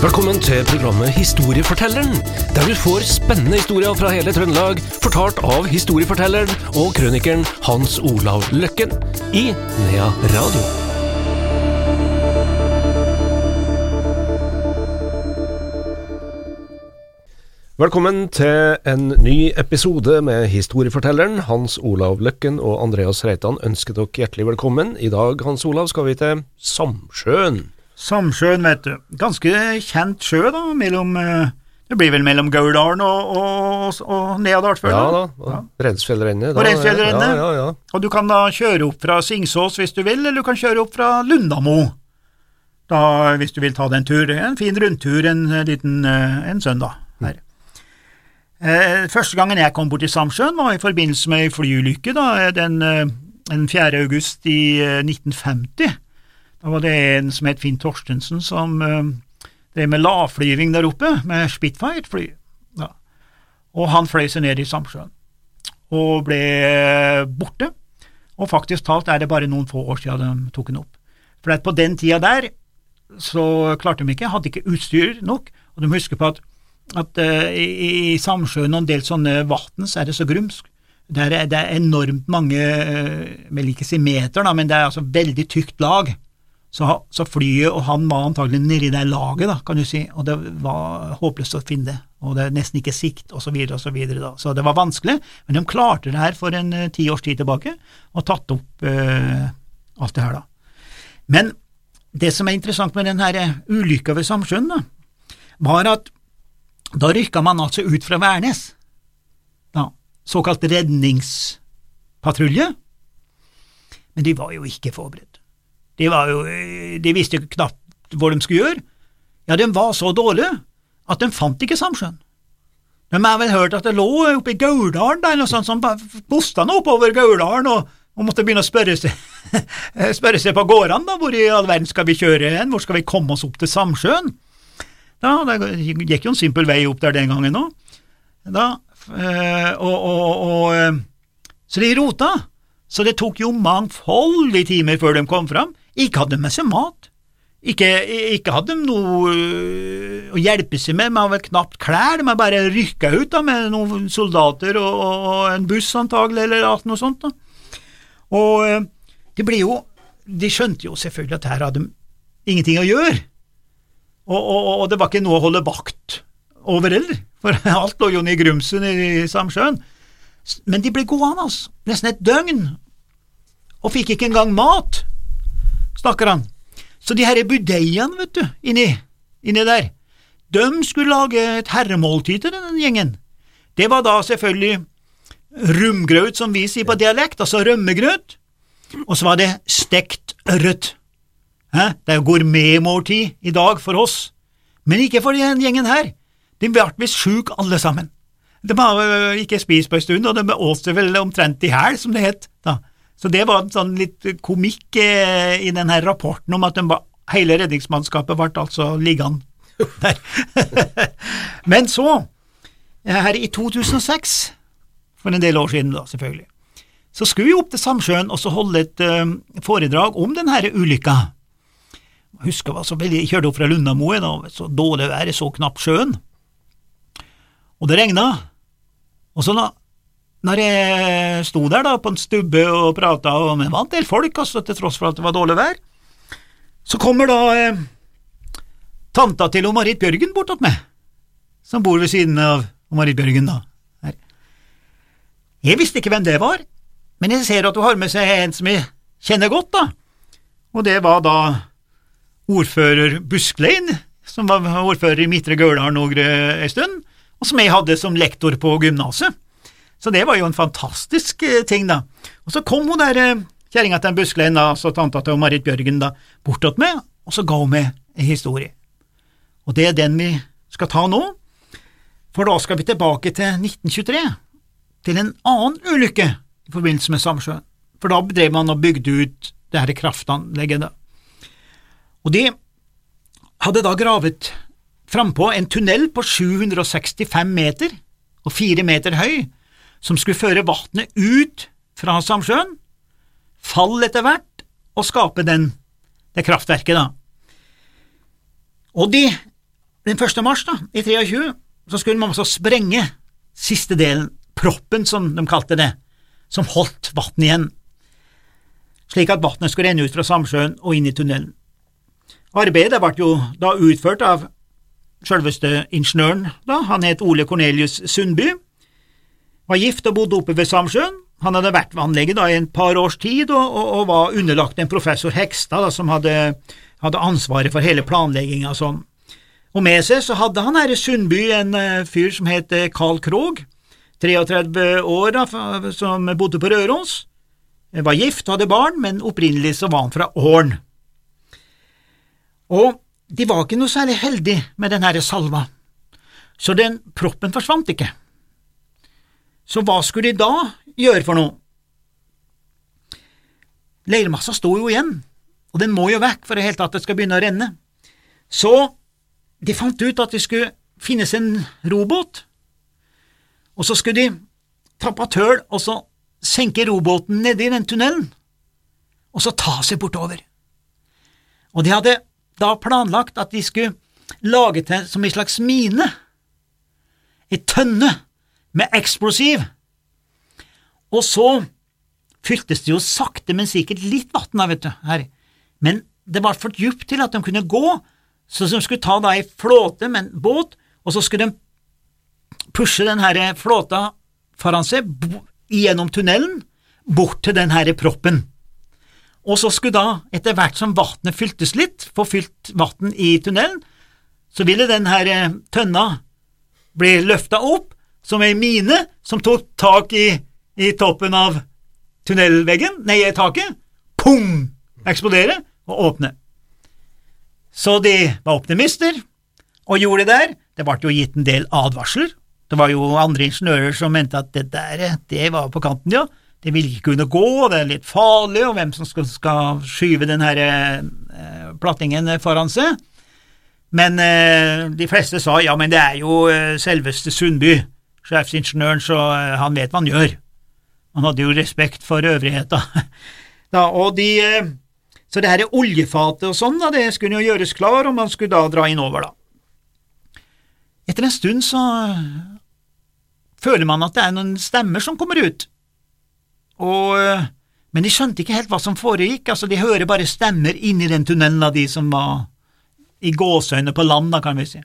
Velkommen til programmet Historiefortelleren, der du får spennende historier fra hele Trøndelag, fortalt av historiefortelleren og krønikeren Hans Olav Løkken i Nea Radio. Velkommen til en ny episode med Historiefortelleren. Hans Olav Løkken og Andreas Reitan ønsker dere hjertelig velkommen. I dag, Hans Olav, skal vi til Samsjøen. Samsjøen, vet du. Ganske kjent sjø, da, mellom eh, Det blir vel mellom Gauldalen og, og, og Neadalsfjorden? Ja da. og Reinsfjellrennet. Og Rensfjellrennet. Ja, ja, ja. Og du kan da kjøre opp fra Singsås hvis du vil, eller du kan kjøre opp fra Lundamo. Da, hvis du vil ta deg en tur. En fin rundtur en liten eh, en søndag her. Eh, første gangen jeg kom bort til Samsjøen var i forbindelse med ei flyulykke den, eh, den 4. august i eh, 1950. Da var det en som het Finn Torstensen som uh, drev med lavflyving der oppe, med Spitfire-fly. Ja. Og han fløy seg ned i Samsjøen, og ble borte. Og faktisk talt er det bare noen få år siden de tok den opp. For på den tida der så klarte de ikke, hadde ikke utstyr nok, og de husker på at, at uh, i, i Samsjøen og en del sånne vann så er det så grumsk. Det er, det er enormt mange, jeg vil ikke si meter, da, men det er altså veldig tykt lag. Så, så, flyet og han var antagelig nedi det laget, da, kan du si, og det var håpløst å finne det, og det er nesten ikke sikt, videre og så. Så det var vanskelig, men de klarte det her for en uh, ti års tid tilbake, og tatt opp uh, alt det her, da. Men det som er interessant med denne her ulykka ved Samsjøen, da, var at da rykka man altså ut fra Værnes, da, såkalt redningspatrulje, men de var jo ikke forberedt. De, jo, de visste jo knapt hva de skulle gjøre. Ja, de var så dårlige at de fant ikke Samsjøen. De har vel hørt at det lå oppe i Gauldalen der, noe sånt som bosta nå oppover Gauldalen, og, og, måtte begynne å spørre seg, spørre seg på gårdene, da, hvor i all verden skal vi kjøre hen, hvor skal vi komme oss opp til Samsjøen? Da, det gikk jo en simpel vei opp der den gangen òg. Da, og, og, og, så de rota, så det tok jo mangfoldige timer før de kom fram. Ikke hadde de med seg mat. Ikke, ikke hadde de noe øh, å hjelpe seg med, de hadde knapt klær, de hadde bare rykka ut da, med noen soldater og, og en buss antagelig, eller noe sånt. da. Og de ble jo De skjønte jo selvfølgelig at her hadde de ingenting å gjøre, og, og, og det var ikke noe å holde vakt over heller, for alt lå jo nede i grumsen i Samsjøen. Men de ble gående, altså, nesten et døgn, og fikk ikke engang mat stakkarene. Så de herre budeiene, vet du, inni, inni der, de skulle lage et herremåltid til den gjengen. Det var da selvfølgelig rumgrøt, som vi sier på dialekt, altså rømmegrøt, og så var det stekt ørret. Det er jo gourmetmåltid i dag for oss, men ikke for den gjengen her. De ble visst sjuke alle sammen. De har ikke spist på en stund, og de åt seg vel omtrent i hæl, som det het da. Så det var sånn litt komikk eh, i denne rapporten om at ba, hele redningsmannskapet ble altså liggende der. Men så, her i 2006, for en del år siden da, selvfølgelig, så skulle vi opp til Samsjøen og så holde et uh, foredrag om denne ulykka. Jeg husker var så veldig, jeg kjørte opp fra Lundamoen, og så dårlig vær, så knapt sjøen, og det regna, og så da når jeg sto der da på en stubbe og prata, med det var en del folk, altså, til tross for at det var dårlig vær, så kommer da eh, tanta til Marit Bjørgen bort til meg, som bor ved siden av Marit Bjørgen, da. Her. Jeg visste ikke hvem det var, men jeg ser at hun har med seg en som jeg kjenner godt, da, og det var da ordfører Busklein, som var ordfører i Midtre Gøldal en stund, og som jeg hadde som lektor på gymnaset. Så det var jo en fantastisk eh, ting, da. Og så kom hun der eh, kjerringa til Busklein, da, så tanta til Marit Bjørgen, da, bortåt med, og så ga hun meg en historie. Og det er den vi skal ta nå, for da skal vi tilbake til 1923, til en annen ulykke i forbindelse med Samsjøen, for da drev man og bygde ut det her kraftanlegget. Og de hadde da gravet frampå en tunnel på 765 meter og fire meter høy, som skulle føre vannet ut fra Samsjøen, falle etter hvert og skape den, det kraftverket, da. Og de den 1. mars da, i 23 så skulle man også sprenge siste delen, proppen som de kalte det, som holdt vannet igjen, slik at vannet skulle renne ut fra Samsjøen og inn i tunnelen. Arbeidet ble jo da utført av selveste ingeniøren, da, han het Ole Cornelius Sundby, var gift og bodde oppe ved Samsjøen. Han hadde vært ved anlegget da i en par års tid og, og, og var underlagt en professor Hekstad som hadde, hadde ansvaret for hele planlegginga og sånn. Og med seg så hadde han her i Sundby en uh, fyr som het uh, Carl Krogh, 33 år, da, som bodde på Røros. Var gift, hadde barn, men opprinnelig så var han fra Åren. Og de var ikke noe særlig heldige med den herre salva, så den proppen forsvant ikke. Så hva skulle de da gjøre for noe? Leirmassa står jo igjen, og den må jo vekk for i tatt det skal begynne å renne. Så de fant ut at det skulle finnes en robåt, og så skulle de ta patøl og så senke robåten nedi den tunnelen, og så ta seg bortover. Og de hadde da planlagt at de skulle lage til som en slags mine, ei tønne med eksplosiv, og så fyltes det jo sakte, men sikkert litt vann vet du, her, men det var for djupt til at de kunne gå, så de skulle ta da ei flåte med en båt, og så skulle de pushe den her flåta foran seg gjennom tunnelen, bort til den her proppen. Og så skulle da, etter hvert som vannet fyltes litt, få fylt vann i tunnelen, så ville den her tønna bli løfta opp som ei mine som tok tak i, i toppen av tunnelveggen, nei, taket, pung, eksplodere og åpne. Så de var optimister, og gjorde det der. Det ble jo gitt en del advarsler. Det var jo andre ingeniører som mente at det der, det var på kanten, ja. Det ville ikke kunne gå, det er litt farlig, og hvem som skal, skal skyve den her eh, plattingen foran seg. Men eh, de fleste sa ja, men det er jo eh, selveste Sundby, sjefsingeniøren, så eh, han vet hva han gjør. Han hadde jo respekt for øvrigheta. da, og de, eh, så det her oljefatet og sånn, da, det skulle jo gjøres klar, og man skulle da dra innover, da. Etter en stund så eh, føler man at det er noen stemmer som kommer ut, og, men de skjønte ikke helt hva som foregikk, altså de hører bare stemmer inni den tunnelen av de som var i gåseøyne på land, da, kan vi si.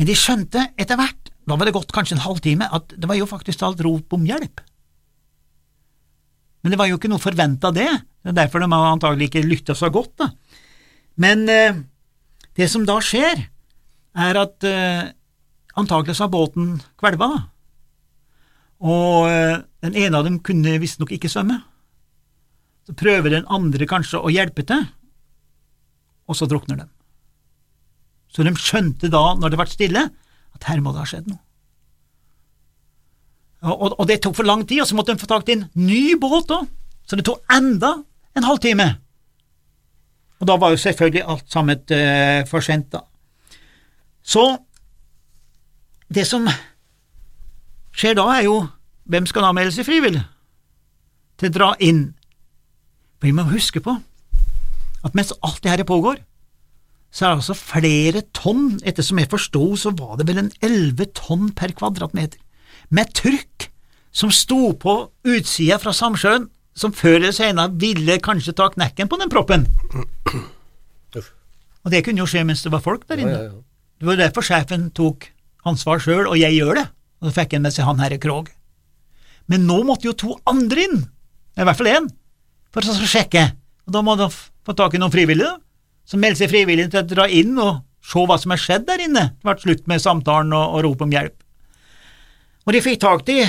Men de skjønte etter hvert, da var det gått kanskje en halvtime, at det var jo faktisk alt rop om hjelp. Men det var jo ikke noe forventa det, det er derfor de antagelig ikke lytta så godt, da. Men eh, det som da skjer, er at eh, antagelig så har båten kvelva, da. Og eh, den ene av dem kunne visstnok ikke svømme. Så prøver den andre kanskje å hjelpe til, og så drukner den. Så de skjønte da, når det ble stille, at her må det ha skjedd noe. Og, og, det tok for lang tid, og så måtte de få tak i en ny båt da, så det tok enda en halvtime. Og da var jo selvfølgelig alt sammen uh, for sent, da. Så det som skjer da, er jo hvem skal da melde seg frivillig til å dra inn? Vi må huske på at mens alt det her pågår, så er det altså flere tonn, etter som jeg forsto, så var det vel en elleve tonn per kvadratmeter, med trykk som sto på utsida fra Samsjøen, som før eller senere ville kanskje ta knekken på den proppen. Og det kunne jo skje mens det var folk der inne. Ja, ja, ja. Det var derfor sjefen tok ansvar sjøl, og jeg gjør det, og så fikk han med seg han herre Krog. Men nå måtte jo to andre inn, i hvert fall én, for å sjekke, og da må de få tak i noen frivillige, da som melder seg frivillig til å dra inn og se hva som er skjedd der inne. Det ble slutt med samtalen og, og rop om hjelp. Og de fikk tak i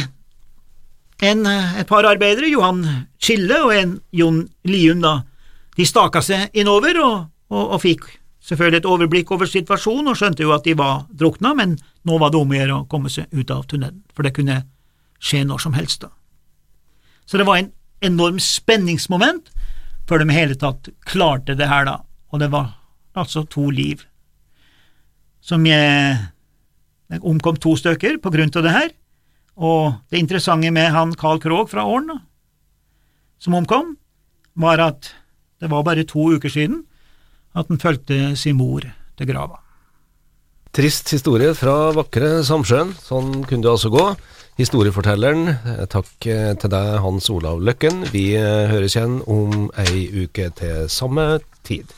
en, et par arbeidere, Johan Skille og en Jon Lium, da. De staka seg innover og, og, og, fikk selvfølgelig et overblikk over situasjonen og skjønte jo at de var drukna, men nå var det om å gjøre å komme seg ut av tunnelen, for det kunne skje når som helst da. Så det var en enorm spenningsmoment før de i hele tatt klarte det her, da og det var altså to liv. Som jeg, jeg omkom to stykker på grunn av det her, og det interessante med han Carl Krogh fra Åren, som omkom, var at det var bare to uker siden at han fulgte sin mor til grava. Trist historie fra vakre Samsjøen. Sånn kunne det altså gå. Historiefortelleren, eh, takk eh, til deg, Hans Olav Løkken. Vi eh, høres igjen om ei uke til samme tid.